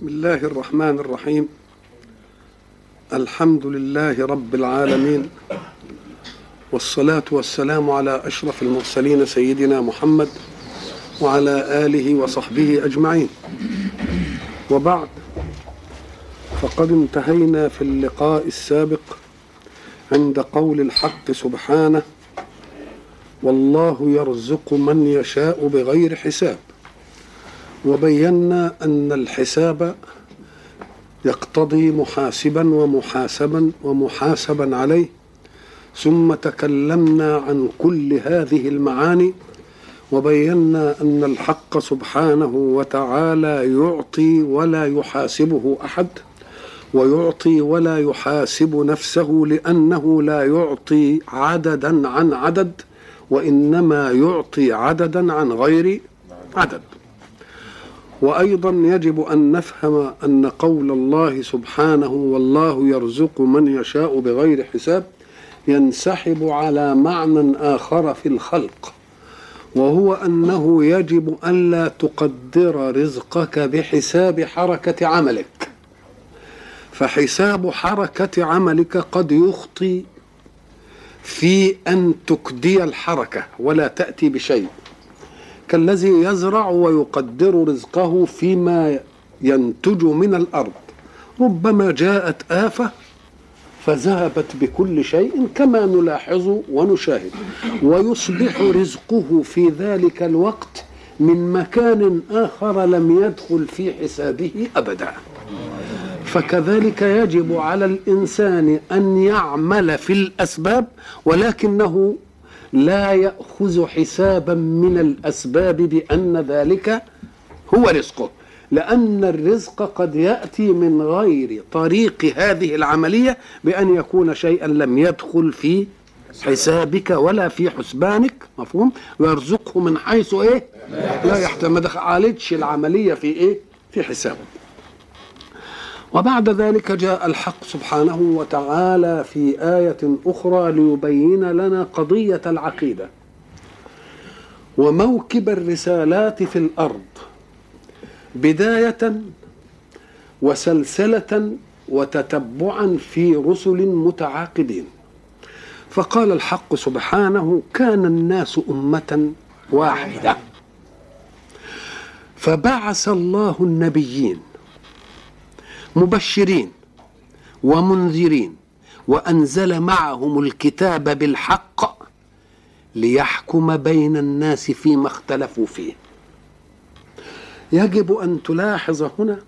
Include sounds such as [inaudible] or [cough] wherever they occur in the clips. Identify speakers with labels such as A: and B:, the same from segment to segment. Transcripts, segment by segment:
A: بسم الله الرحمن الرحيم. الحمد لله رب العالمين. والصلاة والسلام على أشرف المرسلين سيدنا محمد وعلى آله وصحبه أجمعين. وبعد فقد انتهينا في اللقاء السابق عند قول الحق سبحانه والله يرزق من يشاء بغير حساب. وبينا أن الحساب يقتضي محاسبا ومحاسبا ومحاسبا عليه ثم تكلمنا عن كل هذه المعاني وبينا أن الحق سبحانه وتعالى يعطي ولا يحاسبه أحد ويعطي ولا يحاسب نفسه لأنه لا يعطي عددا عن عدد وإنما يعطي عددا عن غير عدد. وأيضا يجب أن نفهم أن قول الله سبحانه والله يرزق من يشاء بغير حساب ينسحب على معنى آخر في الخلق وهو أنه يجب الا تقدر رزقك بحساب حركة عملك. فحساب حركة عملك قد يخطي في أن تكدي الحركة ولا تأتي بشيء. كالذي يزرع ويقدر رزقه فيما ينتج من الأرض. ربما جاءت آفة فذهبت بكل شيء كما نلاحظ ونشاهد. ويصبح رزقه في ذلك الوقت من مكان آخر لم يدخل في حسابه أبدا. فكذلك يجب على الإنسان أن يعمل في الأسباب ولكنه لا يأخذ حسابا من الأسباب بأن ذلك هو رزقه. لأن الرزق قد يأتي من غير طريق هذه العملية بأن يكون شيئا لم يدخل في حسابك ولا في حسبانك مفهوم؟ ويرزقه من حيث إيه؟ لا يحتمل. ما دخلتش العملية في إيه؟ في حسابه. وبعد ذلك جاء الحق سبحانه وتعالى في آية أخرى ليبين لنا قضية العقيدة. وموكب الرسالات في الأرض بداية وسلسلة وتتبعا في رسل متعاقبين فقال الحق سبحانه كان الناس أمة واحدة فبعث الله النبيين مبشرين ومنذرين وأنزل معهم الكتاب بالحق ليحكم بين الناس فيما اختلفوا فيه. يجب أن تلاحظ هنا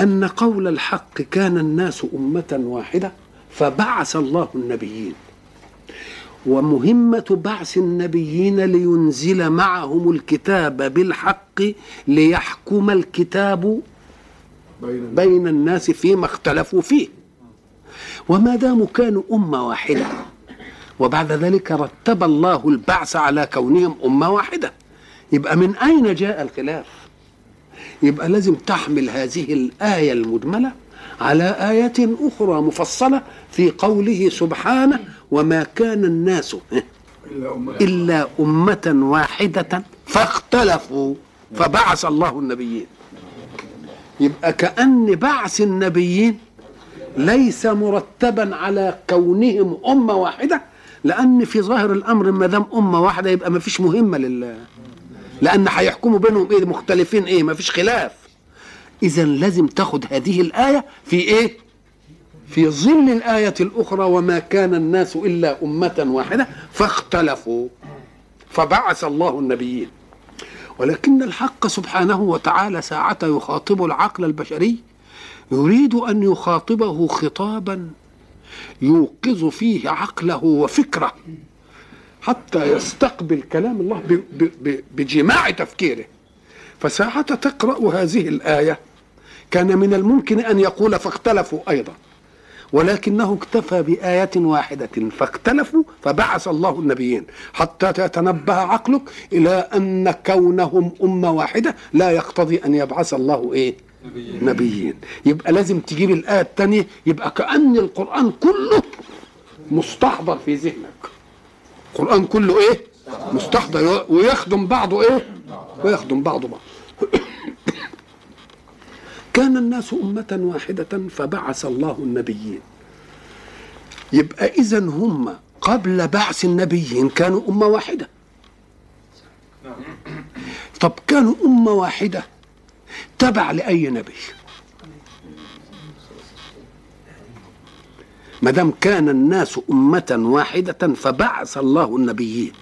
A: أن قول الحق كان الناس أمة واحدة فبعث الله النبيين. ومهمة بعث النبيين لينزل معهم الكتاب بالحق ليحكم الكتاب بين الناس. فيما اختلفوا فيه. وما داموا كانوا أمة واحدة وبعد ذلك رتب الله البعث على كونهم أمة واحدة. يبقى من أين جاء الخلاف؟ يبقى لازم تحمل هذه الآية المجملة على آية أخرى مفصلة في قوله سبحانه وما كان الناس إلا أمة واحدة فاختلفوا فبعث الله النبيين. يبقى كأن بعث النبيين ليس مرتبا على كونهم أمة واحدة لأن في ظاهر الأمر ما دام أمة واحدة يبقى ما فيش مهمة لله لأن هيحكموا بينهم إيه مختلفين إيه ما فيش خلاف. إذا لازم تاخد هذه الآية في إيه؟ في ظل الآية الأخرى وما كان الناس إلا أمة واحدة فاختلفوا فبعث الله النبيين. ولكن الحق سبحانه وتعالى ساعة يخاطب العقل البشري يريد أن يخاطبه خطابا يوقظ فيه عقله وفكره حتى يستقبل كلام الله بجماع تفكيره. فساعة تقرأ هذه الآية. كان من الممكن أن يقول فاختلفوا أيضا. ولكنه اكتفى بآية واحدة فاختلفوا فبعث الله النبيين. حتى يتنبه عقلك إلى أن كونهم أمة واحدة لا يقتضي أن يبعث الله إيه؟ نبيين, نبيين. يبقى لازم تجيب الآية الثانية يبقى كأن القرآن كله مستحضر في ذهنك. القرآن كله إيه؟ مستحضر ويخدم بعضه إيه؟ ويخدم بعضه بعض. كان الناس أمة واحدة فبعث الله النبيين. يبقى إذا هم قبل بعث النبيين كانوا أمة واحدة. طب كانوا أمة واحدة تبع لأي نبي؟ ما دام كان الناس أمة واحدة فبعث الله النبيين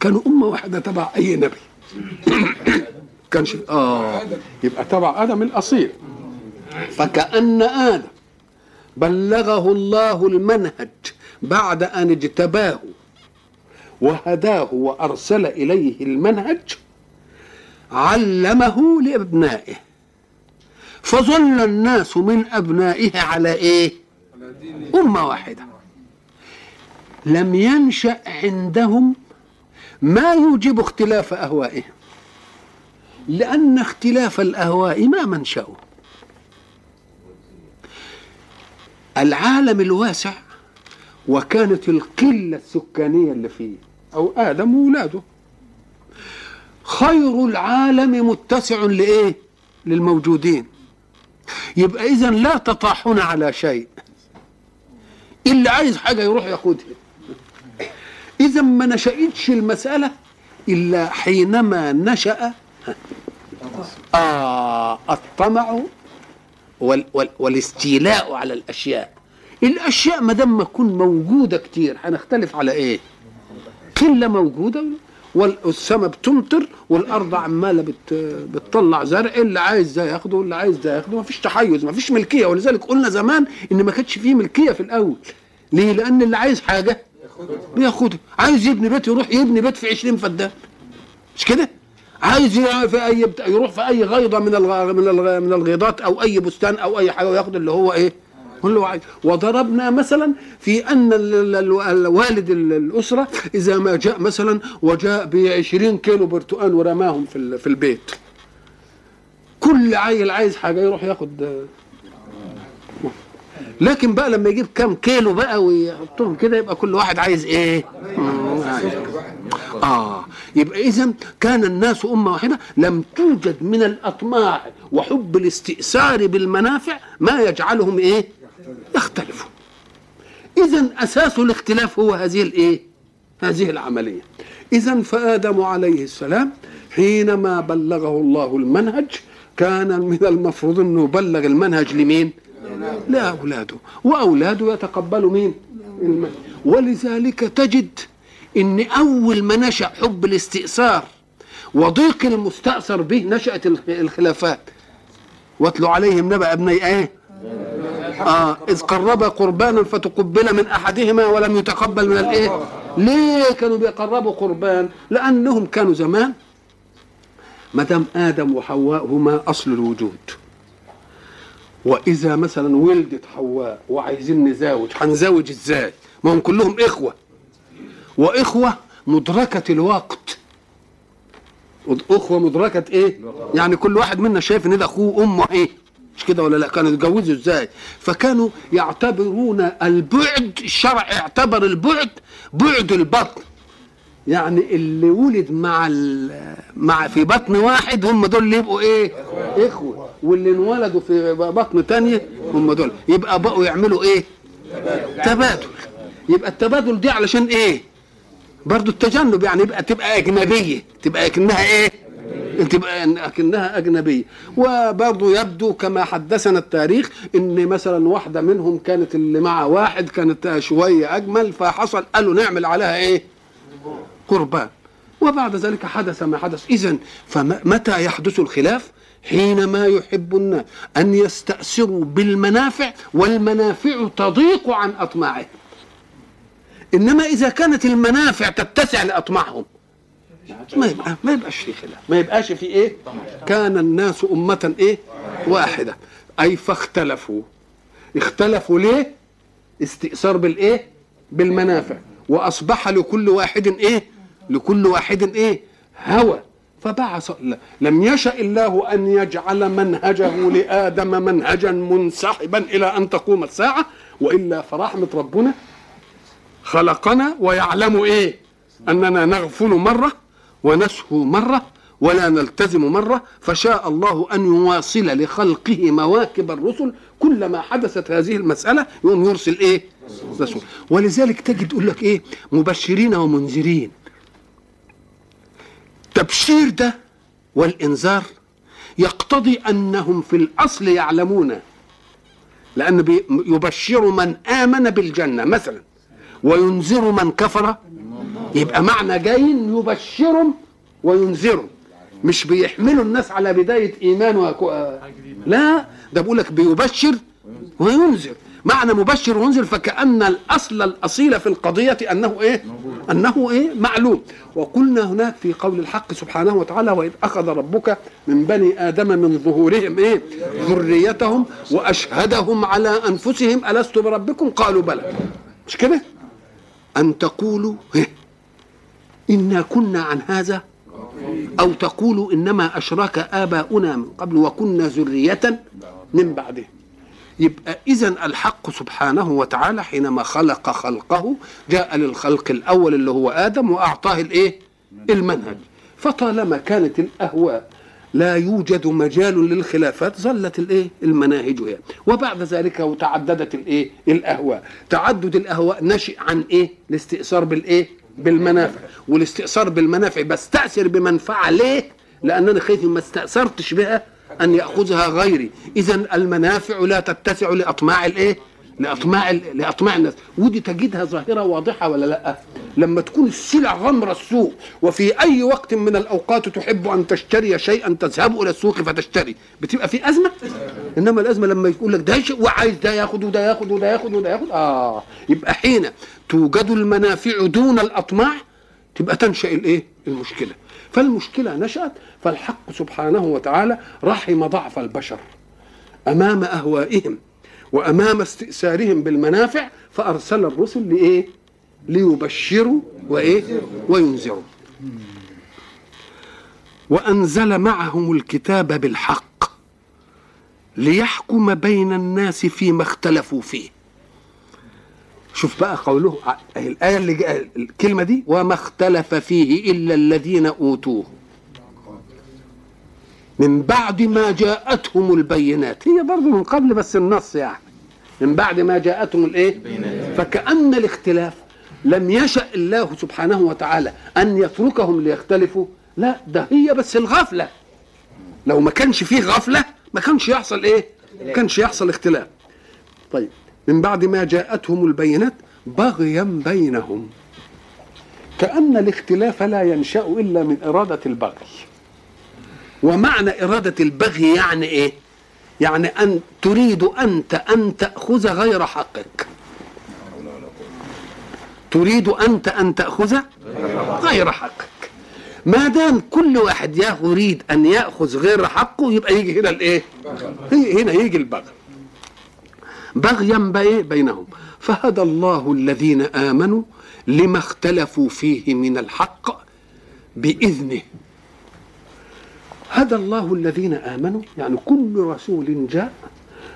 A: كانوا أمة واحدة تبع أي نبي؟ كانش آه. يبقى تبع آدم الأصيل. فكأن آدم بلغه الله المنهج بعد أن اجتباه وهداه وأرسل إليه المنهج علمه لأبنائه. فظل الناس من أبنائه على إيه؟ أمة واحدة. لم ينشأ عندهم ما يوجب اختلاف أهوائهم. لأن اختلاف الأهواء ما منشأه. العالم الواسع وكانت القلة السكانية اللي فيه أو آدم وولاده خير العالم متسع لإيه؟ للموجودين. يبقى إذا لا تطاحن على شيء. اللي عايز حاجة يروح ياخدها. إذا ما نشأتش المسألة إلا حينما نشأ آه الطمع وال وال والاستيلاء على الأشياء. الأشياء ما دام تكون موجودة كتير هنختلف على إيه؟ قلة موجودة والسماء بتمطر والأرض عمالة بت بتطلع زرع اللي عايز ده ياخده واللي عايز ده ياخده. ما فيش تحيز ما فيش ملكية. ولذلك قلنا زمان إن ما كانش فيه ملكية في الأول. ليه؟ لأن اللي عايز حاجة بياخدها عايز يبني بيت يروح يبني بيت في 20 فدان. مش كده؟ عايز في أي بتا... يروح في أي غيضة من الغ... من الغ... من الغيضات أو أي بستان أو أي حاجة وياخد اللي هو إيه؟ هو عايز وضربنا مثلا في أن الوالد الأسرة إذا ما جاء مثلا وجاء ب 20 كيلو برتقال ورماهم في في البيت. كل عيل عايز حاجة يروح ياخد لكن بقى لما يجيب كام كيلو بقى ويحطهم كده يبقى كل واحد عايز إيه؟ آه. يبقى إذا كان الناس أمة واحدة لم توجد من الأطماع وحب الاستئثار بالمنافع ما يجعلهم إيه؟ يختلفوا إذا أساس الاختلاف هو هذه الإيه؟ هذه العملية. إذا فآدم عليه السلام حينما بلغه الله المنهج كان من المفروض إنه يبلغ المنهج لمين؟ لاولاده وأولاده يتقبلوا مين؟ ولذلك تجد إن أول ما نشأ حب الاستئثار وضيق المستأثر به نشأت الخلافات. واتلوا عليهم نبأ ابني إيه؟ آه إذ قربا قربانا فتقبل من أحدهما ولم يتقبل من الإيه؟ ليه كانوا بيقربوا قربان؟ لأنهم كانوا زمان. ما دام آدم وحواء هما أصل الوجود. وإذا مثلا ولدت حواء وعايزين نزاوج هنزاوج إزاي؟ ما هم كلهم إخوة وإخوة مدركة الوقت أخوة مدركة إيه؟ يعني كل واحد منا شايف إن ده أخوه أمه إيه؟ مش كده ولا لأ كانوا يتجوزوا إزاي فكانوا يعتبرون البعد الشرع اعتبر البعد بعد البطن يعني اللي ولد مع مع في بطن واحد هم دول اللي يبقوا إيه؟ إخوة. واللي انولدوا في بطن تانية هم دول. يبقى بقوا يعملوا إيه؟ تبادل. يبقى التبادل دي علشان إيه؟ برضو التجنب يعني يبقى تبقى أجنبية. تبقى أكنها إيه؟ تبقى أكنها أجنبية. وبرضه يبدو كما حدثنا التاريخ إن مثلا واحدة منهم كانت اللي مع واحد كانت شوية أجمل فحصل قالوا نعمل عليها إيه؟ قربان. وبعد ذلك حدث ما حدث. اذا فمتى يحدث الخلاف؟ حينما يحب الناس أن يستأثروا بالمنافع والمنافع تضيق عن أطماعهم. إنما إذا كانت المنافع تتسع لأطماعهم. ما يبقى ما يبقاش في خلاف. ما يبقاش في إيه؟ كان الناس أمة إيه؟ واحدة. أي فاختلفوا. اختلفوا ليه؟ استئثار بالإيه؟ بالمنافع. وأصبح لكل واحد إيه؟ لكل واحد إيه؟ هوى. فبعث لم يشأ الله أن يجعل منهجه لآدم منهجا منسحبا إلى أن تقوم الساعة وإلا فرحمة ربنا خلقنا ويعلم إيه؟ أننا نغفل مرة ونسهو مرة ولا نلتزم مرة فشاء الله أن يواصل لخلقه مواكب الرسل كلما حدثت هذه المسألة يقوم يرسل إيه؟ رسول. ولذلك تجد يقول لك إيه؟ مبشرين ومنذرين. تبشير ده والإنذار يقتضي أنهم في الأصل يعلمون لأن يبشر من آمن بالجنة مثلا وينذر من كفر يبقى معنى جايين يبشرهم وينذرهم. مش بيحملوا الناس على بداية إيمان وكو... لا ده بقول لك بيبشر وينذر. معنى مبشر وينذر فكأن الأصل الأصيل في القضية أنه إيه؟ أنه إيه؟ معلوم. وقلنا هناك في قول الحق سبحانه وتعالى وإذ أخذ ربك من بني آدم من ظهورهم إيه؟ ذريتهم وأشهدهم على أنفسهم ألست بربكم؟ قالوا بلى. مش كده؟ أن تقولوا إيه؟ إنا كنا عن هذا أو تقولوا إنما أشرك آباؤنا من قبل وكنا ذرية من بعده يبقى إذا الحق سبحانه وتعالى حينما خلق خلقه جاء للخلق الأول اللي هو آدم وأعطاه الإيه؟ المنهج. فطالما كانت الأهواء لا يوجد مجال للخلافات ظلت الإيه؟ المناهج هي. وبعد ذلك وتعددت الإيه؟ الأهواء. تعدد الأهواء نشئ عن إيه؟ الاستئثار بالإيه؟ بالمنافع. والاستئثار بالمنافع بستأثر بمنفعة ليه لأنني خايف ما استأثرتش بها أن يأخذها غيري. إذا المنافع لا تتسع لأطماع الإيه؟ لأطماع لأطماع الناس. ودي تجدها ظاهرة واضحة ولا لأ؟ لما تكون السلع غمر السوق وفي أي وقت من الأوقات تحب أن تشتري شيئا تذهب إلى السوق فتشتري. بتبقى في أزمة؟ إنما الأزمة لما يقول لك ده شيء وعايز ده ياخد وده ياخد وده ياخد وده ياخد آه. يبقى حين توجد المنافع دون الأطماع تبقى تنشأ الإيه؟ المشكلة. فالمشكلة نشأت فالحق سبحانه وتعالى رحم ضعف البشر أمام أهوائهم وأمام استئثارهم بالمنافع فأرسل الرسل لإيه؟ ليبشروا وإيه؟ وينذروا. وأنزل معهم الكتاب بالحق ليحكم بين الناس فيما اختلفوا فيه. شوف بقى قوله الآية اللي الكلمة دي وما اختلف فيه إلا الذين أوتوه. من بعد ما جاءتهم البينات. هي برضه من قبل بس النص يعني. من بعد ما جاءتهم الإيه؟ فكأن الاختلاف لم يشأ الله سبحانه وتعالى أن يتركهم ليختلفوا. لا ده هي بس الغفلة. لو ما كانش فيه غفلة ما كانش يحصل إيه؟ ما كانش يحصل اختلاف. طيب. من بعد ما جاءتهم البينات بغيا بينهم. كأن الاختلاف لا ينشأ إلا من إرادة البغي. ومعنى إرادة البغي يعني إيه؟ يعني أن تريد أنت أن تأخذ غير حقك. تريد أنت أن تأخذ غير حقك. ما دام كل واحد يريد أن يأخذ غير حقه يبقى يجي هنا الإيه؟ هنا يجي البغي. بغيا بينهم. فهدى الله الذين آمنوا لما اختلفوا فيه من الحق بإذنه. هدى الله الذين آمنوا يعني كل رسول جاء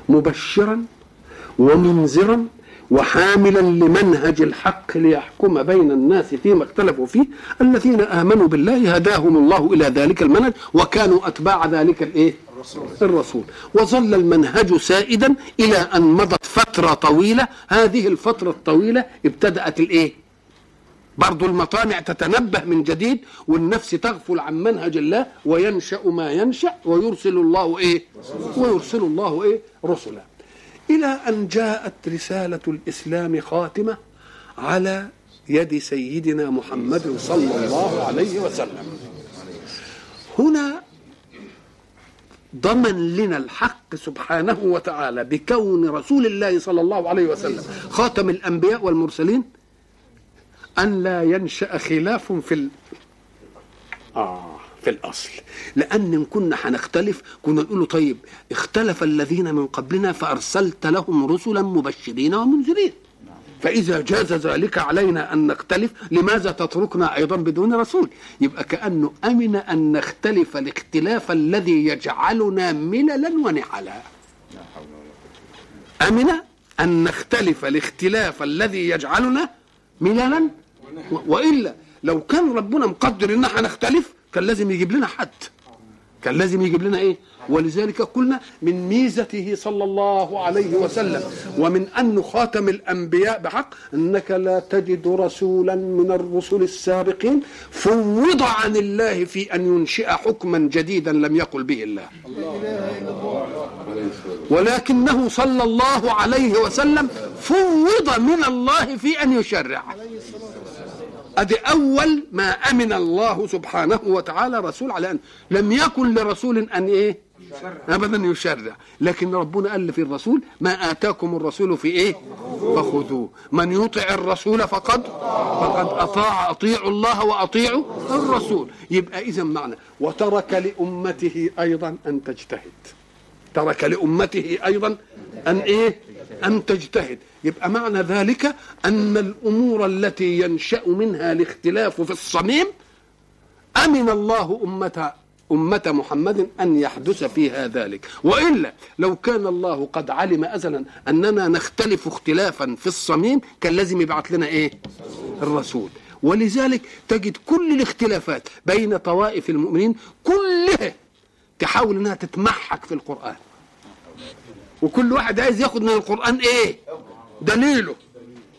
A: مبشرا ومنذرا وحاملا لمنهج الحق ليحكم بين الناس فيما اختلفوا فيه. الذين آمنوا بالله هداهم الله إلى ذلك المنهج وكانوا أتباع ذلك الإيه؟ الرسول. وظل المنهج سائدا إلى أن مضت فترة طويلة. هذه الفترة الطويلة ابتدأت الإيه؟ برضو المطامع تتنبه من جديد والنفس تغفل عن منهج الله وينشأ ما ينشأ ويرسل الله إيه؟ ويرسل الله إيه؟ رسلا. إلى أن جاءت رسالة الإسلام خاتمة على يد سيدنا محمد صلى الله عليه وسلم. هنا ضمن لنا الحق سبحانه وتعالى بكون رسول الله صلى الله عليه وسلم خاتم الأنبياء والمرسلين أن لا ينشأ خلاف في ال... آه في الأصل. لأن إن كنا هنختلف كنا نقول طيب اختلف الذين من قبلنا فأرسلت لهم رسلا مبشرين ومنذرين. فإذا جاز ذلك علينا أن نختلف لماذا تتركنا أيضا بدون رسول؟ يبقى كأنه أمن أن نختلف الاختلاف الذي يجعلنا مللا ونحلا أمن أن نختلف الاختلاف الذي يجعلنا مللا وإلا لو كان ربنا مقدر إن إحنا نختلف كان لازم يجيب لنا حد. كان لازم يجيب لنا إيه؟ ولذلك قلنا من ميزته صلى الله عليه وسلم ومن أنه خاتم الأنبياء بحق أنك لا تجد رسولا من الرسل السابقين فوض عن الله في أن ينشئ حكما جديدا لم يقل به الله. ولكنه صلى الله عليه وسلم فوض من الله في أن يشرع. أدي أول ما أمن الله سبحانه وتعالى رسول على أن لم يكن لرسول أن إيه؟ ابدا يشرع. لكن ربنا قال في الرسول ما آتاكم الرسول في إيه؟ فخذوه. من يطع الرسول فقد فقد أطاع أطيعوا الله وأطيعوا الرسول. يبقى اذا معنى. وترك لأمته أيضا أن تجتهد. ترك لأمته أيضا أن إيه؟ أن تجتهد. يبقى معنى ذلك أن الأمور التي ينشأ منها الاختلاف في الصميم أمن الله امه أمة محمد أن يحدث فيها ذلك. وإلا لو كان الله قد علم أزلا أننا نختلف اختلافا في الصميم كان لازم يبعث لنا إيه؟ الرسول. ولذلك تجد كل الاختلافات بين طوائف المؤمنين كلها تحاول إنها تتمحك في القرآن. وكل واحد عايز ياخد من القرآن إيه؟ دليله.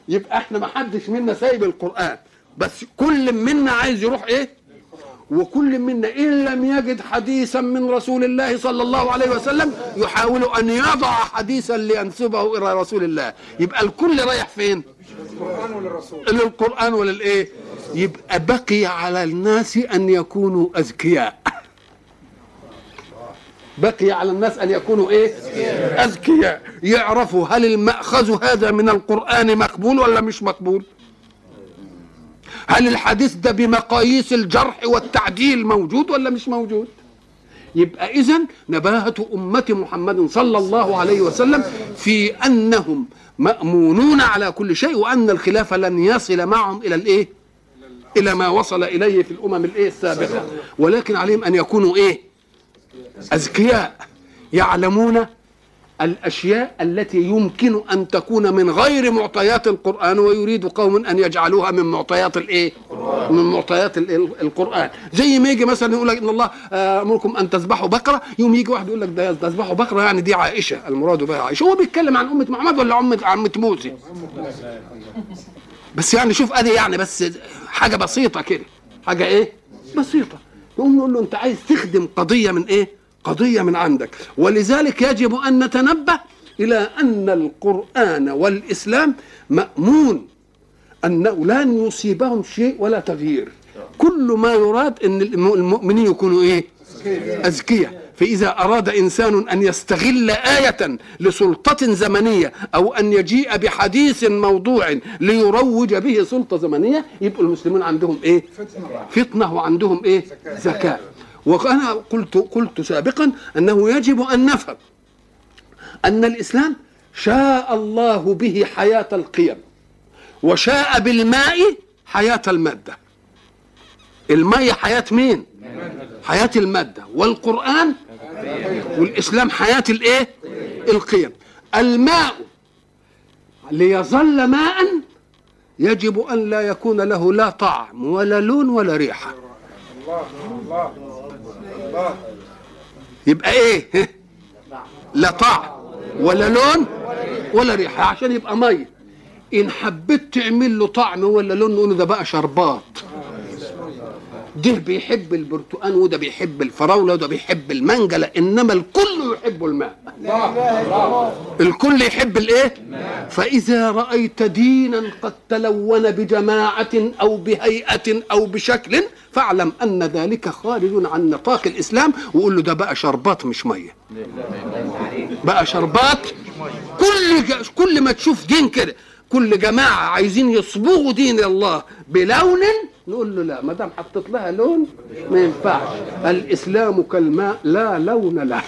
A: يبقى إحنا ما حدش منا سايب القرآن بس كل منا عايز يروح إيه؟ وكل منا إن لم يجد حديثا من رسول الله صلى الله عليه وسلم يحاول أن يضع حديثا لينسبه إلى رسول الله. يبقى الكل رايح فين؟
B: القرآن ولا الرسول
A: للقران وللايه يبقى بقي على الناس أن يكونوا اذكياء بقي على الناس أن يكونوا إيه؟ اذكياء يعرفوا هل المأخذ هذا من القرآن مقبول ولا مش مقبول؟ هل الحديث ده بمقاييس الجرح والتعديل موجود ولا مش موجود؟ يبقى اذا نباهة أمة محمد صلى الله عليه وسلم في أنهم مأمونون على كل شيء وأن الخلاف لن يصل معهم إلى الإيه؟ إلى ما وصل إليه في الأمم الإيه السابقة. ولكن عليهم أن يكونوا إيه؟ أذكياء يعلمون الأشياء التي يمكن أن تكون من غير معطيات القرآن ويريد قوم أن يجعلوها من معطيات الإيه؟ من معطيات ال- القرآن. زي ما يجي مثلا يقول لك إن الله آه، أمركم أن تذبحوا بقرة يوم يجي واحد يقول لك ده تذبحوا بقرة يعني دي عائشة المراد بها عائشة. هو بيتكلم عن أمة محمد ولا امه عمة موسى؟ بس يعني شوف أدي يعني بس حاجة بسيطة كده. حاجة إيه؟ بسيطة. نقوم نقول له أنت عايز تخدم قضية من إيه؟ قضية من عندك. ولذلك يجب أن نتنبه إلى أن القرآن والإسلام مأمون انه لن يصيبهم شيء ولا تغيير. كل ما يراد إن الم- المؤمنين يكونوا إيه؟ اذكياء فإذا أراد إنسان أن يستغل آية لسلطة زمنية أو أن يجيء بحديث موضوع ليروج به سلطة زمنية يبقوا المسلمون عندهم إيه؟ فتنة. وعندهم إيه؟ ذكاء وأنا قلت قلت سابقا أنه يجب أن نفهم أن الإسلام شاء الله به حياة القيم وشاء بالماء حياة المادة. الماء حياة مين؟ حياة المادة. والقرآن والإسلام حياة الإيه؟ القيم. الماء ليظل ماء يجب أن لا يكون له لا طعم ولا لون ولا
B: الله الله الله
A: يبقى إيه؟ [laughs] لا طعم ولا لون ولا ريحة عشان يبقى ميه إن حبيت تعمل له طعم ولا لون نقول ده بقى شربات. ده بيحب البرتقال وده بيحب الفراولة وده بيحب المانجا انما الكل يحب الماء الكل يحب الإيه؟ فإذا رأيت دينا قد تلون بجماعة أو بهيئة أو بشكل فاعلم أن ذلك خارج عن نطاق الإسلام وقول له ده بقى شربات مش مية. بقى شربات؟ كل. كل ما تشوف دين كده كل جماعة عايزين يصبغوا دين الله بلون نقول له لا ما دام حطيت لها لون ما ينفعش. الإسلام كالماء لا لون له.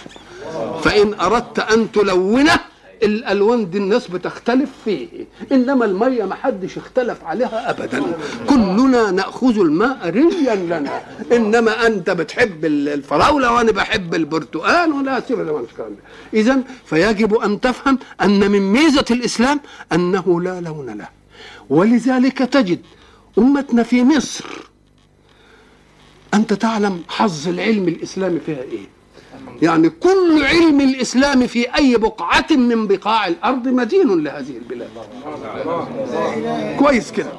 A: فإن أردت أن تلونه الألوان دي الناس بتختلف فيه. إنما المية ما حدش اختلف عليها ابدا. كلنا نأخذ الماء ريا لنا. إنما أنت بتحب الفراولة وأنا بحب البرتقال ولا سيب اذا فيجب أن تفهم أن من ميزة الإسلام أنه لا لون له. ولذلك تجد أمتنا في مصر. أنت تعلم حظ العلم الإسلامي فيها إيه؟ يعني كل علم الاسلام في أي بقعة من بقاع الأرض مدين لهذه البلاد. كويس كده.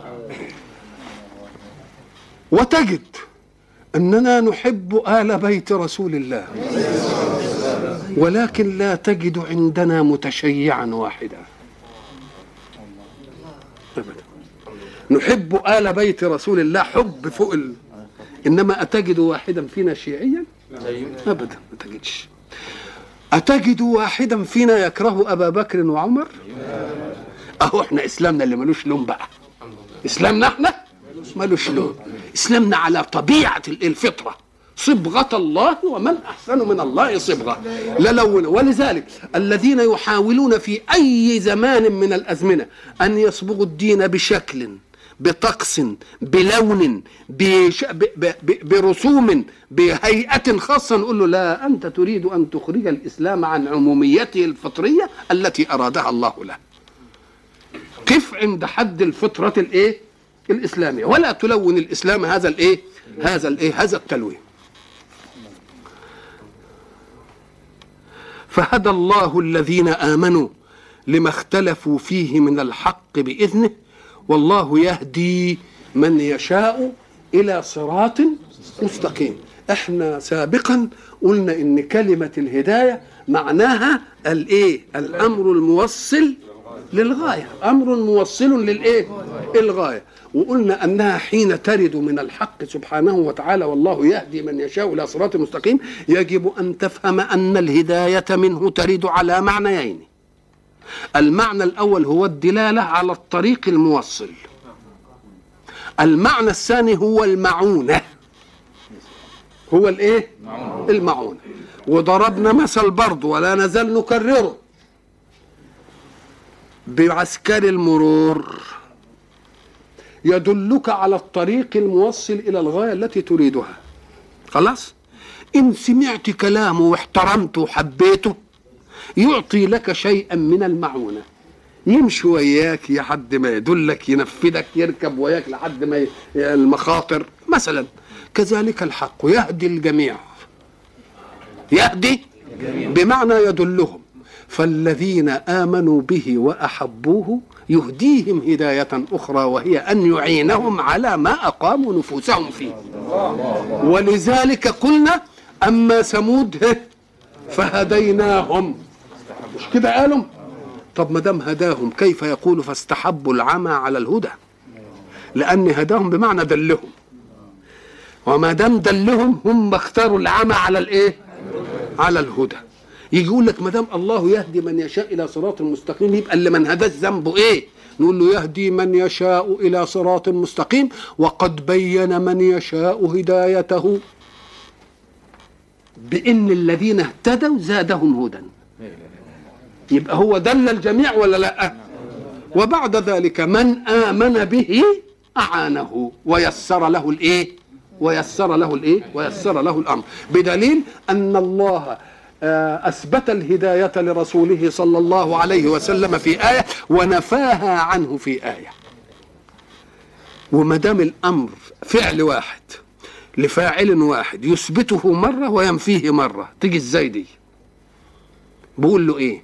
A: وتجد أننا نحب آل بيت رسول الله ولكن لا تجد عندنا متشيعا واحدا. نحب آل بيت رسول الله حب فوق ال... إنما أتجد واحدا فينا شيعيا؟ أبدا ما تجدش أتجد واحدا فينا يكره أبا بكر وعمر؟ أهو إحنا إسلامنا اللي ملوش لون بقى. إسلامنا إحنا ملوش لون إسلامنا على طبيعة الفطرة. صبغة الله ومن أحسن من الله صبغة. لا ولذلك الذين يحاولون في أي زمان من الأزمنة أن يصبغوا الدين بشكل بطقس بلون بش... ب... ب... برسوم بهيئة خاصة. نقول له لا أنت تريد أن تخرج الإسلام عن عموميته الفطرية التي أرادها الله له. قف عند حد الفطرة الإيه؟ الإسلامية. ولا تلون الإسلام هذا الإيه؟ هذا الإيه؟ هذا التلوين. فهدى الله الذين آمنوا لما اختلفوا فيه من الحق بإذنه والله يهدي من يشاء إلى صراط مستقيم. إحنا سابقا قلنا إن كلمة الهداية معناها الإيه؟ الأمر الموصل للغاية. أمر موصل للإيه؟ الغاية. وقلنا أنها حين ترد من الحق سبحانه وتعالى والله يهدي من يشاء إلى صراط مستقيم يجب أن تفهم أن الهداية منه ترد على معنيين. المعنى الأول هو الدلالة على الطريق الموصل. المعنى الثاني هو المعونة. هو الإيه؟ المعونة. وضربنا مثل برضه ولا نزال نكرره. بعسكري المرور. يدلك على الطريق الموصل إلى الغاية التي تريدها. خلاص؟ إن سمعت كلامه واحترمته وحبيته يعطي لك شيئا من المعونة. يمشي وياك لحد ما يدلك ينفذك يركب وياك لحد ما. المخاطر. مثلا كذلك الحق. يهدي الجميع. يهدي بمعنى يدلهم. فالذين آمنوا به وأحبوه يهديهم هداية أخرى وهي أن يعينهم على ما أقاموا نفوسهم فيه. ولذلك قلنا أما ثمود فهديناهم. مش كده قالوا؟ طب ما دام هداهم كيف يقول فاستحبوا العمى على الهدى؟ لأن هداهم بمعنى دلهم. وما دام دلهم هم اختاروا العمى على الإيه؟ على الهدى. يجي يقول لك ما دام الله يهدي من يشاء إلى صراط مستقيم يبقى اللي من هداش ذنبه إيه؟ نقول له يهدي من يشاء إلى صراط مستقيم وقد بين من يشاء هدايته. بإن الذين اهتدوا زادهم هدى يبقى هو دل الجميع ولا لأ؟ وبعد ذلك من آمن به أعانه. ويسر له الإيه؟ ويسر له الإيه؟ ويسر له الأمر. بدليل أن الله أثبت الهداية لرسوله صلى الله عليه وسلم في آية ونفاها عنه في آية. وما دام الأمر فعل واحد لفاعل واحد يثبته مرة وينفيه مرة. تيجي إزاي دي؟ بقول له إيه؟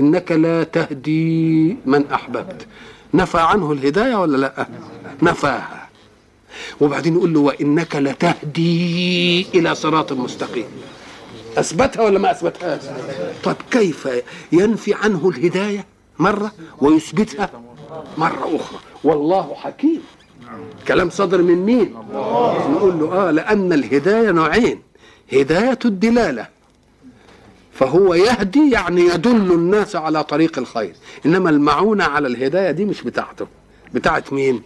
A: إنك لا تهدي من أحببت. نفى عنه الهداية ولا لأ؟ نفاها. وبعدين يقول له وإنك لتهدي إلى صراط مستقيم. أثبتها ولا ما أثبتهاش؟ طب كيف ينفي عنه الهداية مرة ويثبتها مرة أخرى؟ والله حكيم. كلام صدر من مين؟ نقول له آه لأن الهداية نوعين هداية الدلالة. فهو يهدي يعني يدل الناس على طريق الخير. إنما المعونة على الهداية دي مش بتاعته. بتاعت مين؟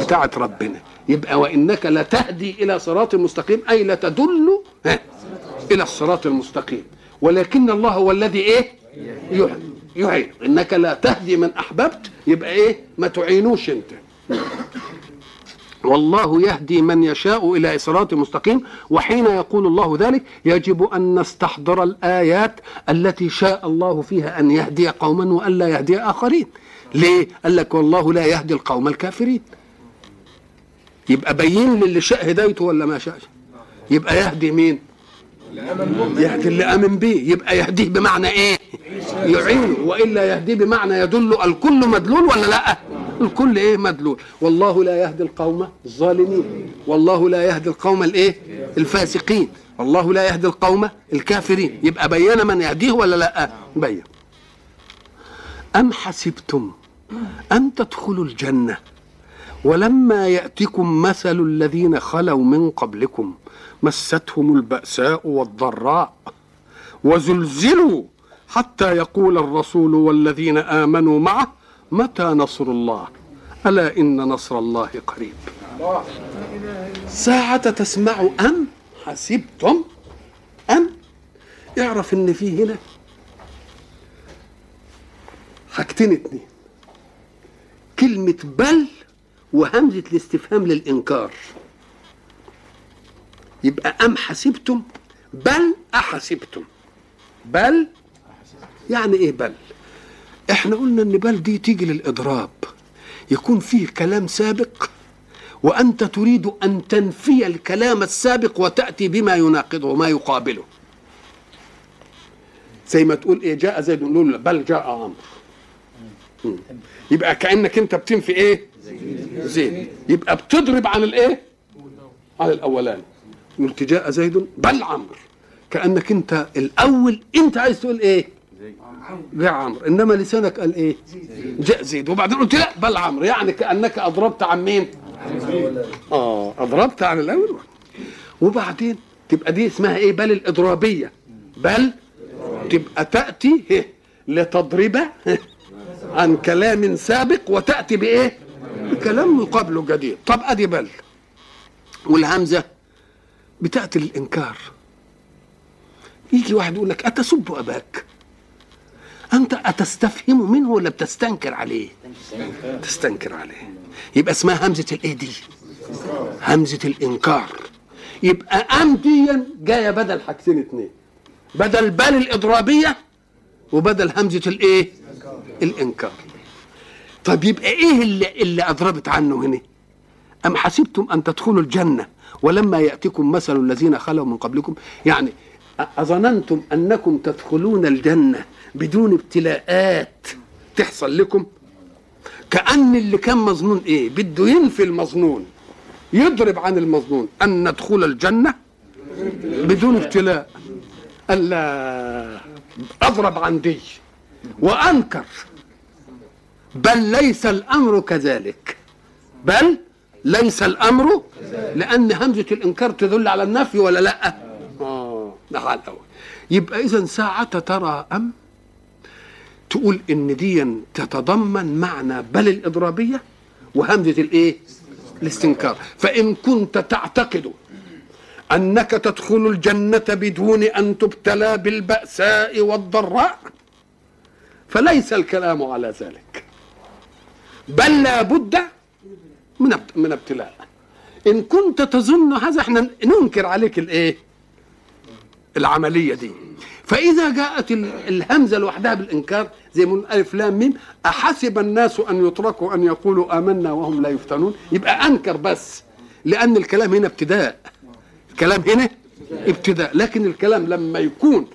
A: بتاعت ربنا. يبقى وإنك لتهدي إلى صراط مستقيم أي لتدل إلى الصراط المستقيم. ولكن الله هو الذي إيه؟ يعين إنك لا تهدي من أحببت يبقى إيه؟ ما تعينوش أنت. والله يهدي من يشاء إلى صراط مستقيم وحين يقول الله ذلك يجب أن نستحضر الآيات التي شاء الله فيها أن يهدي قوما والا يهدي آخرين. ليه؟ قال لك والله لا يهدي القوم الكافرين. يبقى بين للي شاء هدايته ولا ما شاءش؟ يبقى يهدي مين؟ يهدي اللي آمن به يبقى يهديه بمعنى إيه؟ يعينه. وإلا يهديه بمعنى يدل الكل مدلول ولا لأ؟ الكل إيه مدلول. والله لا يهدي القوم الظالمين. والله لا يهدي القوم الإيه؟ الفاسقين. والله لا يهدي القوم الكافرين. يبقى بين من يهديه ولا لأ؟ بين أم حسبتم أن تدخلوا الجنة ولما يأتكم مثل الذين خلوا من قبلكم مستهم البأساء والضراء وزلزلوا حتى يقول الرسول والذين آمنوا معه متى نصر الله؟ ألا إن نصر الله قريب. ساعة تسمع أم؟ حسبتم. أم؟ اعرف إن في هنا. حاجتين اتنين كلمة بل وهمزة الاستفهام للإنكار. يبقى أم حسبتم؟ بل أحسبتم. بل؟ يعني إيه بل؟ إحنا قلنا إن بل دي تيجي للإضراب. يكون فيه كلام سابق وأنت تريد أن تنفي الكلام السابق وتأتي بما يناقضه وما يقابله. زي ما تقول إيه جاء زيد نقول بل جاء عمرو. يبقى كأنك أنت بتنفي إيه؟ زيد. يبقى بتضرب عن الإيه؟ عن الأولاني. قلت جاء زيد بل عمرو. كأنك أنت الأول أنت عايز تقول إيه؟ جاء عمرو. إنما لسانك قال إيه؟ جاء زيد. وبعدين قلت لا بل عمرو. يعني كأنك أضربت عن مين؟ آه أضربت عن الأول. وبعدين تبقى دي اسمها إيه؟ بل الإضرابية. بل تبقى تأتي هه لتضرب عن كلام سابق وتأتي بإيه؟ بكلام مقابله جديد طب أدي بل. والهمزة بتأتي للإنكار. يجي واحد يقول لك أتسب أباك؟ أنت أتستفهم منه ولا بتستنكر عليه؟ تستنكر عليه. يبقى اسمها همزة الايه دي همزة الإنكار. يبقى ام دي جاية بدل حاجتين اتنين. بدل بل الإضرابية وبدل همزة الإيه؟ الإنكار. طب يبقى إيه اللي اللي أضربت عنه هنا؟ أم حسبتم أن تدخلوا الجنة ولما ياتكم مثل الذين خلوا من قبلكم؟ يعني أظننتم أنكم تدخلون الجنة بدون ابتلاءات تحصل لكم؟ كأن اللي كان مظنون إيه؟ بده ينفي المظنون يضرب عن المظنون. أن ندخل الجنة بدون ابتلاء. الا أضرب عن دي وأنكر. بل ليس الأمر كذلك. بل ليس الأمر لأن همزة الإنكار تدل على النفي ولا لأ؟ آه ده على الأول يبقى إذا ساعه ترى أم؟ تقول إن دي تتضمن معنى بل الإضرابية وهمزة الإيه؟ الاستنكار. فإن كنت تعتقد أنك تدخل الجنة بدون أن تبتلى بالبأساء والضراء فليس الكلام على ذلك. بل لا بد من من ابتلاء. إن كنت تظن هذا إحنا ننكر عليك الإيه؟ العملية دي. فإذا جاءت الهمزة لوحدها بالإنكار زي ما ألف لام ميم أحسب الناس أن يتركوا أن يقولوا آمنا وهم لا يفتنون؟ يبقى أنكر بس لأن الكلام هنا ابتداء. الكلام هنا ابتداء. لكن الكلام لما يكون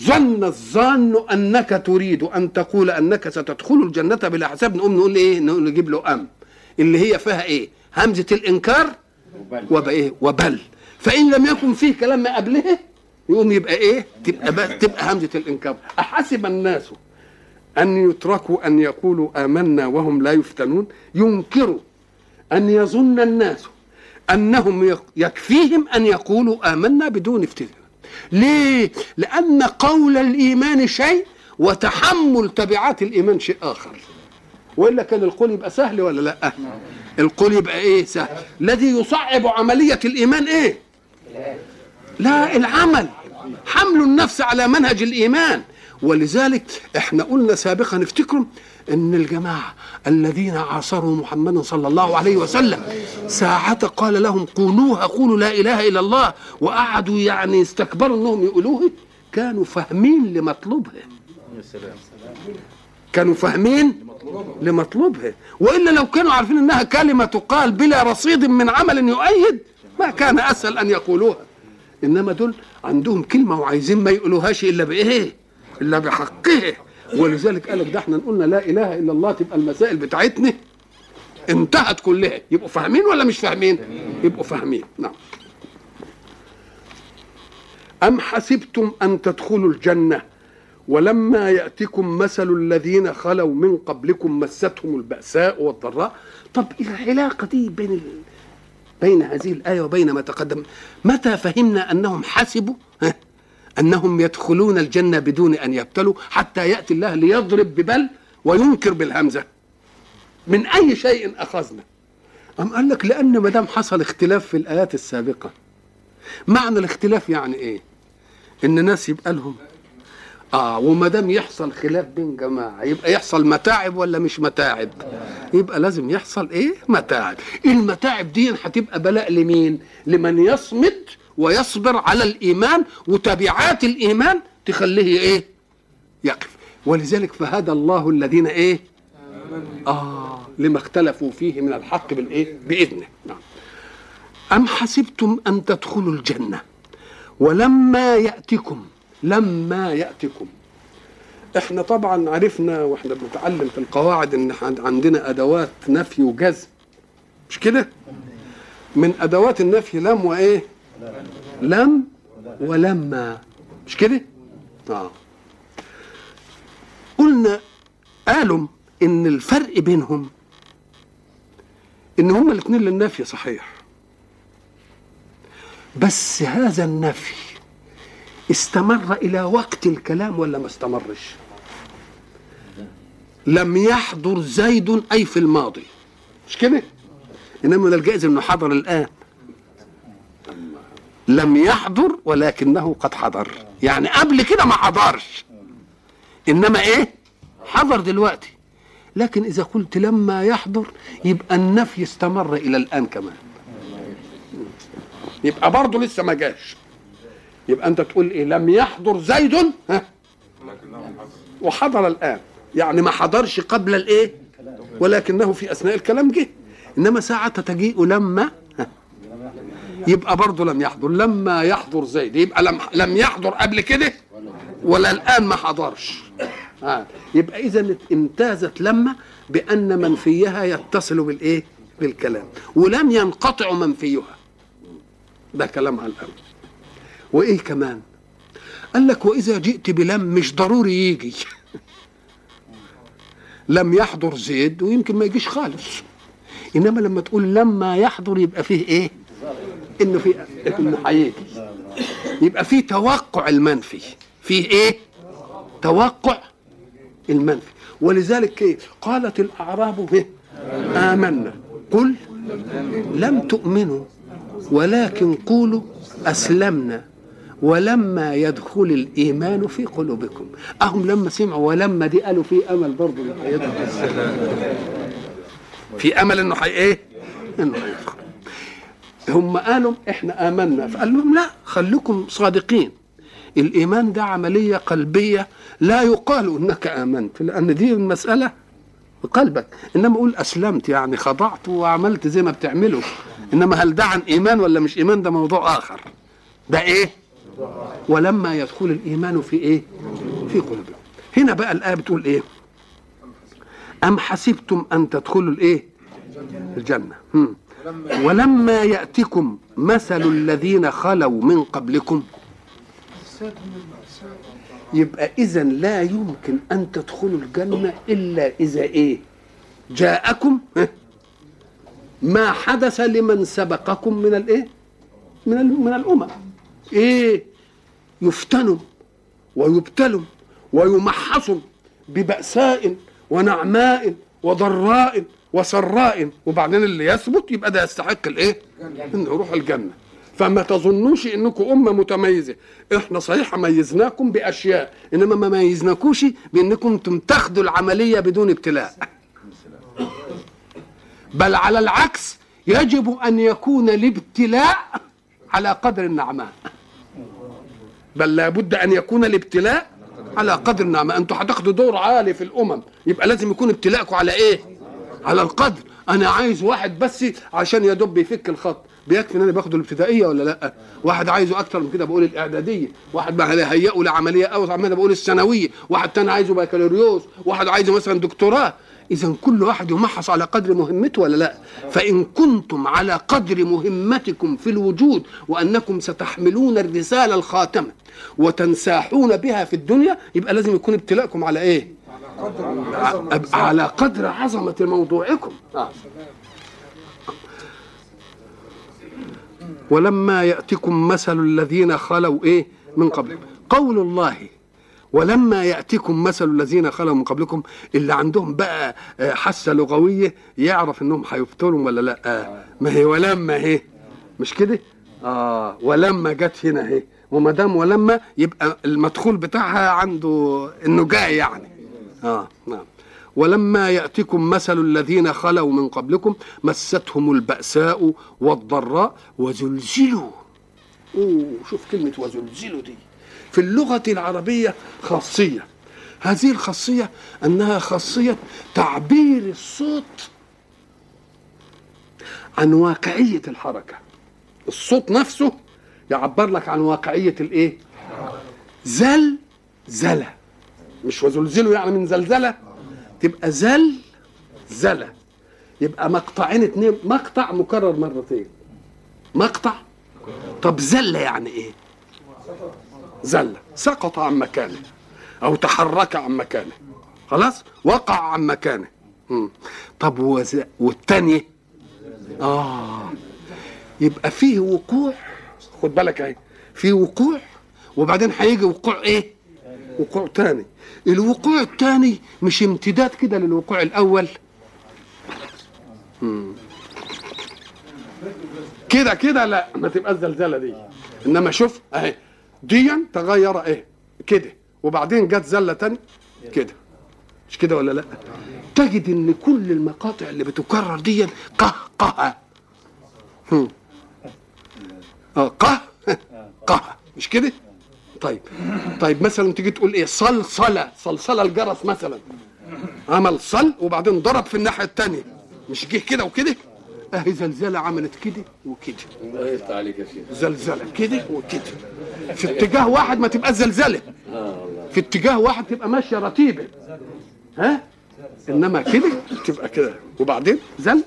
A: ظن الظان أنك تريد أن تقول أنك ستدخل الجنة بلا حساب نقوم نقول إيه؟ نقول نجيب له أم. اللي هي فيها إيه؟ همزة الإنكار وبإيه وبل. فإن لم يكن فيه كلام ما قبله يقوم يبقى إيه؟ تبقى بقى تبقى همزة الإنكار. أحسب الناس أن يتركوا أن يقولوا آمنا وهم لا يفتنون؟ ينكروا أن يظن الناس أنهم يكفيهم أن يقولوا آمنا بدون افتتان ليه؟ لأن قول الإيمان شيء وتحمل تبعات الإيمان شيء آخر. وإلا كان القول يبقى سهل ولا لأ؟ القول يبقى إيه؟ سهل. الذي يصعب عملية الإيمان إيه؟ لا العمل. حمل النفس على منهج الإيمان. ولذلك إحنا قلنا سابقا افتكروا إن الجماعة الذين عاصروا محمدا صلى الله عليه وسلم ساعة قال لهم قولوها قولوا لا إله إلا الله وقعدوا يعني استكبروا إنهم يقولوه كانوا فاهمين لمطلوبها. كانوا فاهمين لمطلوبها. وإلا لو كانوا عارفين إنها كلمة تقال بلا رصيد من عمل يؤيد ما كان أسهل أن يقولوها. إنما دول عندهم كلمة وعايزين ما يقولوهاش إلا بإيه؟ إلا بحقها ولذلك قالك ده إحنا قلنا لا إله إلا الله تبقى المسائل بتاعتنا انتهت كلها. يبقوا فاهمين ولا مش فاهمين؟ يبقوا فاهمين. نعم. أم حسبتم أن تدخلوا الجنة ولما يأتكم مثل الذين خلوا من قبلكم مستهم البأساء والضراء؟ طب العلاقة دي بين. بين هذه الآية وبين ما تقدم. متى فهمنا أنهم حسبوا؟ أنهم يدخلون الجنة بدون أن يبتلوا حتى يأتي الله ليضرب ببل وينكر بالهمزة. من أي شيء أخذنا؟ أم قال لك لأن ما دام حصل اختلاف في الآيات السابقة. معنى الاختلاف يعني إيه؟ إن ناس يبقى لهم آه وما دام يحصل خلاف بين جماعة يبقى يحصل متاعب ولا مش متاعب؟ يبقى لازم يحصل إيه؟ متاعب. المتاعب دي هتبقى بلاء لمين؟ لمن يصمد ويصبر على الإيمان وتبعات الإيمان تخليه إيه؟ يقف. ولذلك فهدى الله الذين إيه؟ آه لما اختلفوا فيه من الحق بالإيه؟ بإذنه. نعم. أم حسبتم أن تدخلوا الجنة؟ ولما يأتكم لما ياتكم إحنا طبعا عرفنا وإحنا بنتعلم في القواعد إن عندنا أدوات نفي وجزم مش كده؟ من أدوات النفي لم وإيه؟ لم ولما. مش كده؟ آه. قلنا قالوا إن الفرق بينهم إن هما الاثنين للنفي صحيح. بس هذا النفي استمر إلى وقت الكلام ولا ما استمرش؟ لم يحضر زيد أي في الماضي. مش كده؟ إنما ده الجائز إنه حضر الآن. لم يحضر ولكنه قد حضر. يعني قبل كده ما حضرش. إنما إيه؟ حضر دلوقتي. لكن إذا قلت لما يحضر يبقى النفي استمر إلى الآن كمان. يبقى برضه لسه ما جاش. يبقى انت تقول إيه؟ لم يحضر زيد؟ ها؟ وحضر الآن. يعني ما حضرش قبل الإيه؟ ولكنه في أثناء الكلام جه. إنما ساعة تجيء لما يبقى برضه لم يحضر. لما يحضر زيد. يبقى لم لم يحضر قبل كده ولا الآن ما حضرش. يبقى اذا امتازت لما بأن منفيها يتصل بالإيه؟ بالكلام. ولم ينقطع منفيها. ده كلام على الأول وإيه كمان؟ قال لك وإذا جئت بلم مش ضروري يجي. [laughs] لم يحضر زيد ويمكن ما يجيش خالص. إنما لما تقول لما يحضر يبقى فيه إيه؟ إنه في إنه هيجي يبقى فيه توقع المنفي. فيه إيه؟ توقع المنفي. ولذلك إيه؟ قالت الأعراب إيه؟ آمنا. قل لم تؤمنوا ولكن قولوا أسلمنا. ولما يدخل الإيمان في قلوبكم. أهم لما سمعوا ولما دي قالوا في أمل برضه في أمل إنه حي إيه؟ إنه هيدخل هم قالوا إحنا آمنا. فقال لهم لا خليكم صادقين. الإيمان ده عملية قلبية لا يقال إنك آمنت لأن دي المسألة بقلبك إنما أقول أسلمت يعني خضعت وعملت زي ما بتعمله إنما هل ده عن إيمان ولا مش إيمان؟ ده موضوع آخر. ده إيه؟ ولما يدخل الإيمان في إيه؟ في قلوبكم هنا بقى الآية بتقول إيه؟ أم حسبتم أن تدخلوا الإيه؟ الجنة. هم. ولما يأتكم مثل الذين خلوا من قبلكم. يبقى اذا لا يمكن أن تدخلوا الجنة إلا إذا إيه؟ جاءكم ما حدث لمن سبقكم من الإيه؟ من من الأمم. إيه؟ يفتنوا ويبتلوا ويمحصوا ببأساء ونعماء وضراء وسراء. وبعدين اللي يثبت يبقى ده يستحق الإيه؟ انه يروح الجنة. فما تظنوش إنكم أمة متميزة. إحنا صحيح ميزناكم بأشياء إنما ما ميزناكوش بإنكم تاخدوا العملية بدون ابتلاء. بل على العكس يجب أن يكون الابتلاء على قدر النعماء. بل لابد أن يكون الابتلاء على قدر النعمه أنتوا هتاخدوا دور عالي في الأمم. يبقى لازم يكون ابتلاءكم على إيه؟ على القدر. أنا عايز واحد بس عشان يا دوب يفك الخط. بيكفي إن أنا باخده الابتدائية ولا لأ؟ واحد عايزه أكتر من كده بقول الإعدادية. واحد بقى هيئه لعمليه أوسع من بقول الثانوية. واحد تاني عايزه بكالوريوس. واحد عايزه مثلا دكتوراه. إذا كل واحد يمحص على قدر مهمته ولا لا؟ فإن كنتم على قدر مهمتكم في الوجود وأنكم ستحملون الرسالة الخاتمة وتنساحون بها في الدنيا يبقى لازم يكون ابتلاءكم على
B: عظمة
A: على قدر عظمة موضوعكم. ولما يأتكم مثل الذين خلوا إيه؟ من قبل. قول الله ولما يأتكم مثل الذين خلوا من قبلكم اللي عندهم بقى آه، حاسة لغوية يعرف إنهم هيفتروا ولا لأ. آه. ما هي ولما هي مش كده؟ آه ولما جت هنا اهي. وما دام ولما يبقى المدخول بتاعها عنده إنه جاي يعني. آه نعم. ولما يأتكم مثل الذين خلوا من قبلكم مستهم البأساء والضراء وزلزلوا. أوه شوف كلمة وزلزلوا دي. في اللغة العربية خاصية. هذه الخاصية أنها خاصية تعبير الصوت عن واقعية الحركة. الصوت نفسه يعبر لك عن واقعية الإيه؟ زل زلة. مش وزلزلوا يعني من زلزلة؟ تبقى زل زلة. يبقى مقطعين اتنين. مقطع مكرر مرتين. مقطع؟ طب زلة يعني إيه؟ زلة سقط عن مكانه أو تحرك عن مكانه. خلاص؟ وقع عن مكانه. مم. طب وز... والتانية؟ آه. يبقى فيه وقوع؟ خد بالك أهي. فيه وقوع؟ وبعدين هيجي وقوع إيه؟ وقوع تاني. الوقوع التاني مش امتداد كده للوقوع الأول. كده كده لا ما تبقى الزلزله دي. إنما شوف أهي. ديا تغير إيه؟ كده. وبعدين جت زلة تاني كده. مش كده ولا لا؟ تجد إن كل المقاطع اللي بتكرر دي قهقه هم. آه قه. قه. مش كده؟ طيب. طيب مثلا تيجي تقول إيه؟ صلصلة. صلصلة الجرس مثلا. عمل صل وبعدين ضرب في الناحية الثانية مش جه كده وكده؟ اهي زلزلة عملت كده وكده.
C: الله عليك يا شيخ
A: زلزلة كده وكده. في اتجاه واحد ما تبقى زلزلة. في اتجاه واحد تبقى ماشية رتيبه ها؟ إنما كده تبقى كده. وبعدين؟ زل.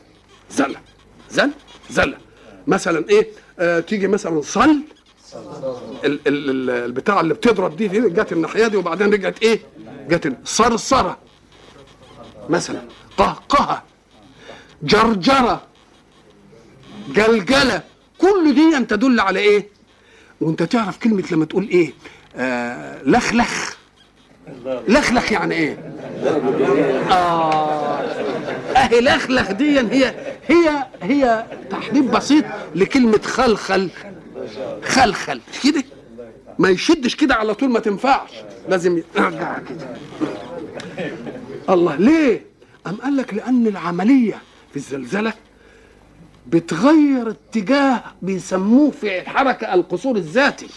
A: زله زل. زله مثلا إيه؟ آه تيجي مثلا صل. ال- ال- ال- البتاع اللي بتضرب دي دي جت الناحية دي وبعدين رجعت إيه؟ جت صرصرة. مثلا قهقهة. جرجرة. جلجلة. كل دي أن تدل على إيه؟ وأنت تعرف كلمة لما تقول إيه؟ آه لخلخ. لخلخ يعني إيه؟ آه. أهي لخلخ دي هي هي هي تحديد بسيط لكلمة خلخل. خلخل. كده؟ ما يشدش كده على طول ما تنفعش. لازم يرجع كده. الله ليه؟ أم قال لك لأن العملية في الزلزلة بتغير اتجاه بيسموه في الحركة القصور الذاتي.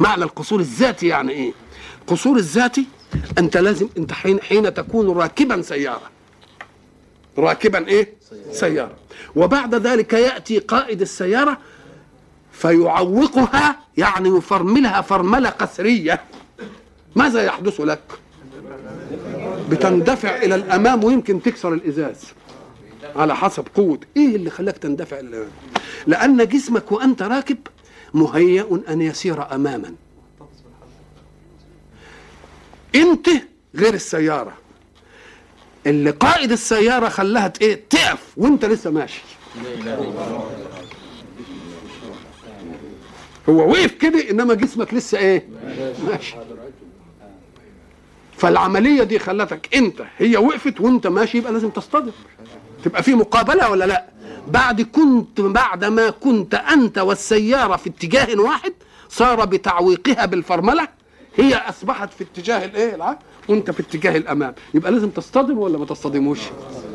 A: معنى القصور الذاتي يعني إيه؟ القصور الذاتي أنت لازم أنت حين حين تكون راكبا سيارة. راكبا إيه؟ سيارة. وبعد ذلك يأتي قائد السيارة فيعوقها يعني يفرملها فرملة قسرية. ماذا يحدث لك؟ بتندفع إلى الأمام ويمكن تكسر الإزاز. على حسب قوة إيه اللي خلاك تندفع لأن جسمك وأنت راكب مهيأ أن يسير اماما. أنت غير السيارة. اللي قائد السيارة خلاها إيه تقف وأنت لسه ماشي. هو وقف كده إنما جسمك لسه إيه؟ ماشي. فالعملية دي خلتك أنت هي وقفت وأنت ماشي يبقى لازم تصطدم. تبقى في مقابلة ولا لا؟ بعد كنت بعد ما كنت أنت والسيارة في اتجاه واحد صار بتعويقها بالفرملة هي أصبحت في اتجاه الإيه؟ العكس وأنت في اتجاه الأمام. يبقى لازم تصطدم ولا ما تصطدموش؟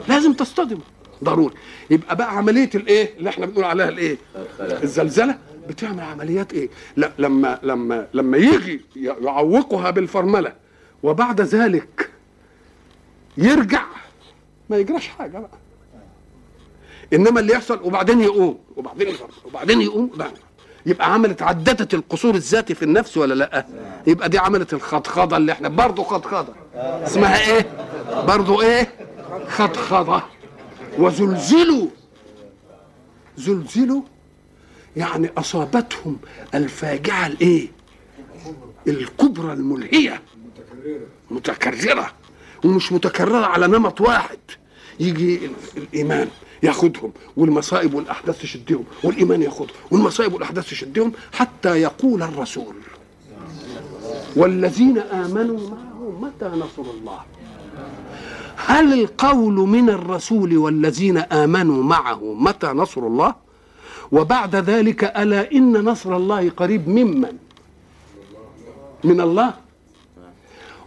A: لازم تصطدم. ضروري. يبقى بقى عملية الإيه؟ اللي إحنا بنقول عليها الإيه؟ الزلزلة. بتعمل عمليات إيه؟ لا لما لما لما يجي يعوقها بالفرملة وبعد ذلك يرجع ما يجراش حاجة بقى. إنما اللي يحصل وبعدين يقوم وبعدين يفرمل وبعدين يقوم وبعدين يبقى عملت عددت القصور الذاتي في النفس ولا لأ؟ يبقى دي عملت الخضخضة اللي إحنا برضه خضخضة. اسمها إيه؟ برضه إيه؟ خضخضة. وزلزلوا. زلزلوا يعني أصابتهم الفاجعة الإيه؟ الكبرى الملهية. متكررة. ومش متكررة على نمط واحد. يجي ال- الإيمان. ياخدهم والمصائب والأحداث تشدهم والإيمان ياخدهم والمصائب والأحداث تشدهم حتى يقول الرسول. والذين آمنوا معه متى نصر الله؟ هل القول من الرسول والذين آمنوا معه متى نصر الله؟ وبعد ذلك ألا إن نصر الله قريب ممن؟ من الله؟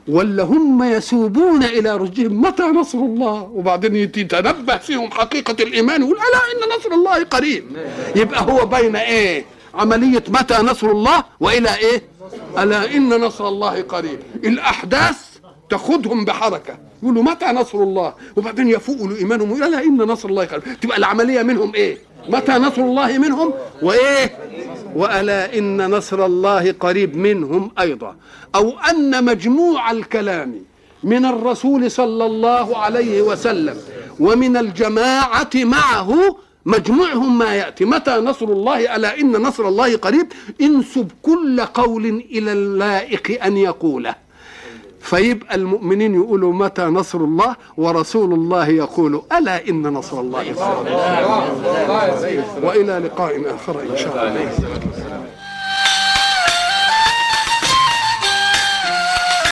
A: ولا هم يسوبون إلى رشدهم متى نصر الله؟ وبعدين يتنبه فيهم حقيقة الإيمان يقول ألا إن نصر الله قريب. يبقى هو بين إيه؟ عملية متى نصر الله وإلى إيه؟ ألا إن نصر الله قريب. الأحداث تاخذهم بحركة. يقولوا متى نصر الله؟ وبعدين يفوقوا لايمانهم ألا إن نصر الله قريب. تبقى العملية منهم إيه؟ متى نصر الله منهم؟ وإيه؟ وألا إن نصر الله قريب منهم أيضا. أو أن مجموع الكلام من الرسول صلى الله عليه وسلم ومن الجماعة معه مجموعهم ما يأتي. متى نصر الله؟ ألا إن نصر الله قريب؟ انسب كل قول إلى اللائق أن يقوله. فيبقى المؤمنين يقولوا متى نصر الله ورسول الله يقول ألا إن نصر الله وإلى لقاء آخر إن شاء الله.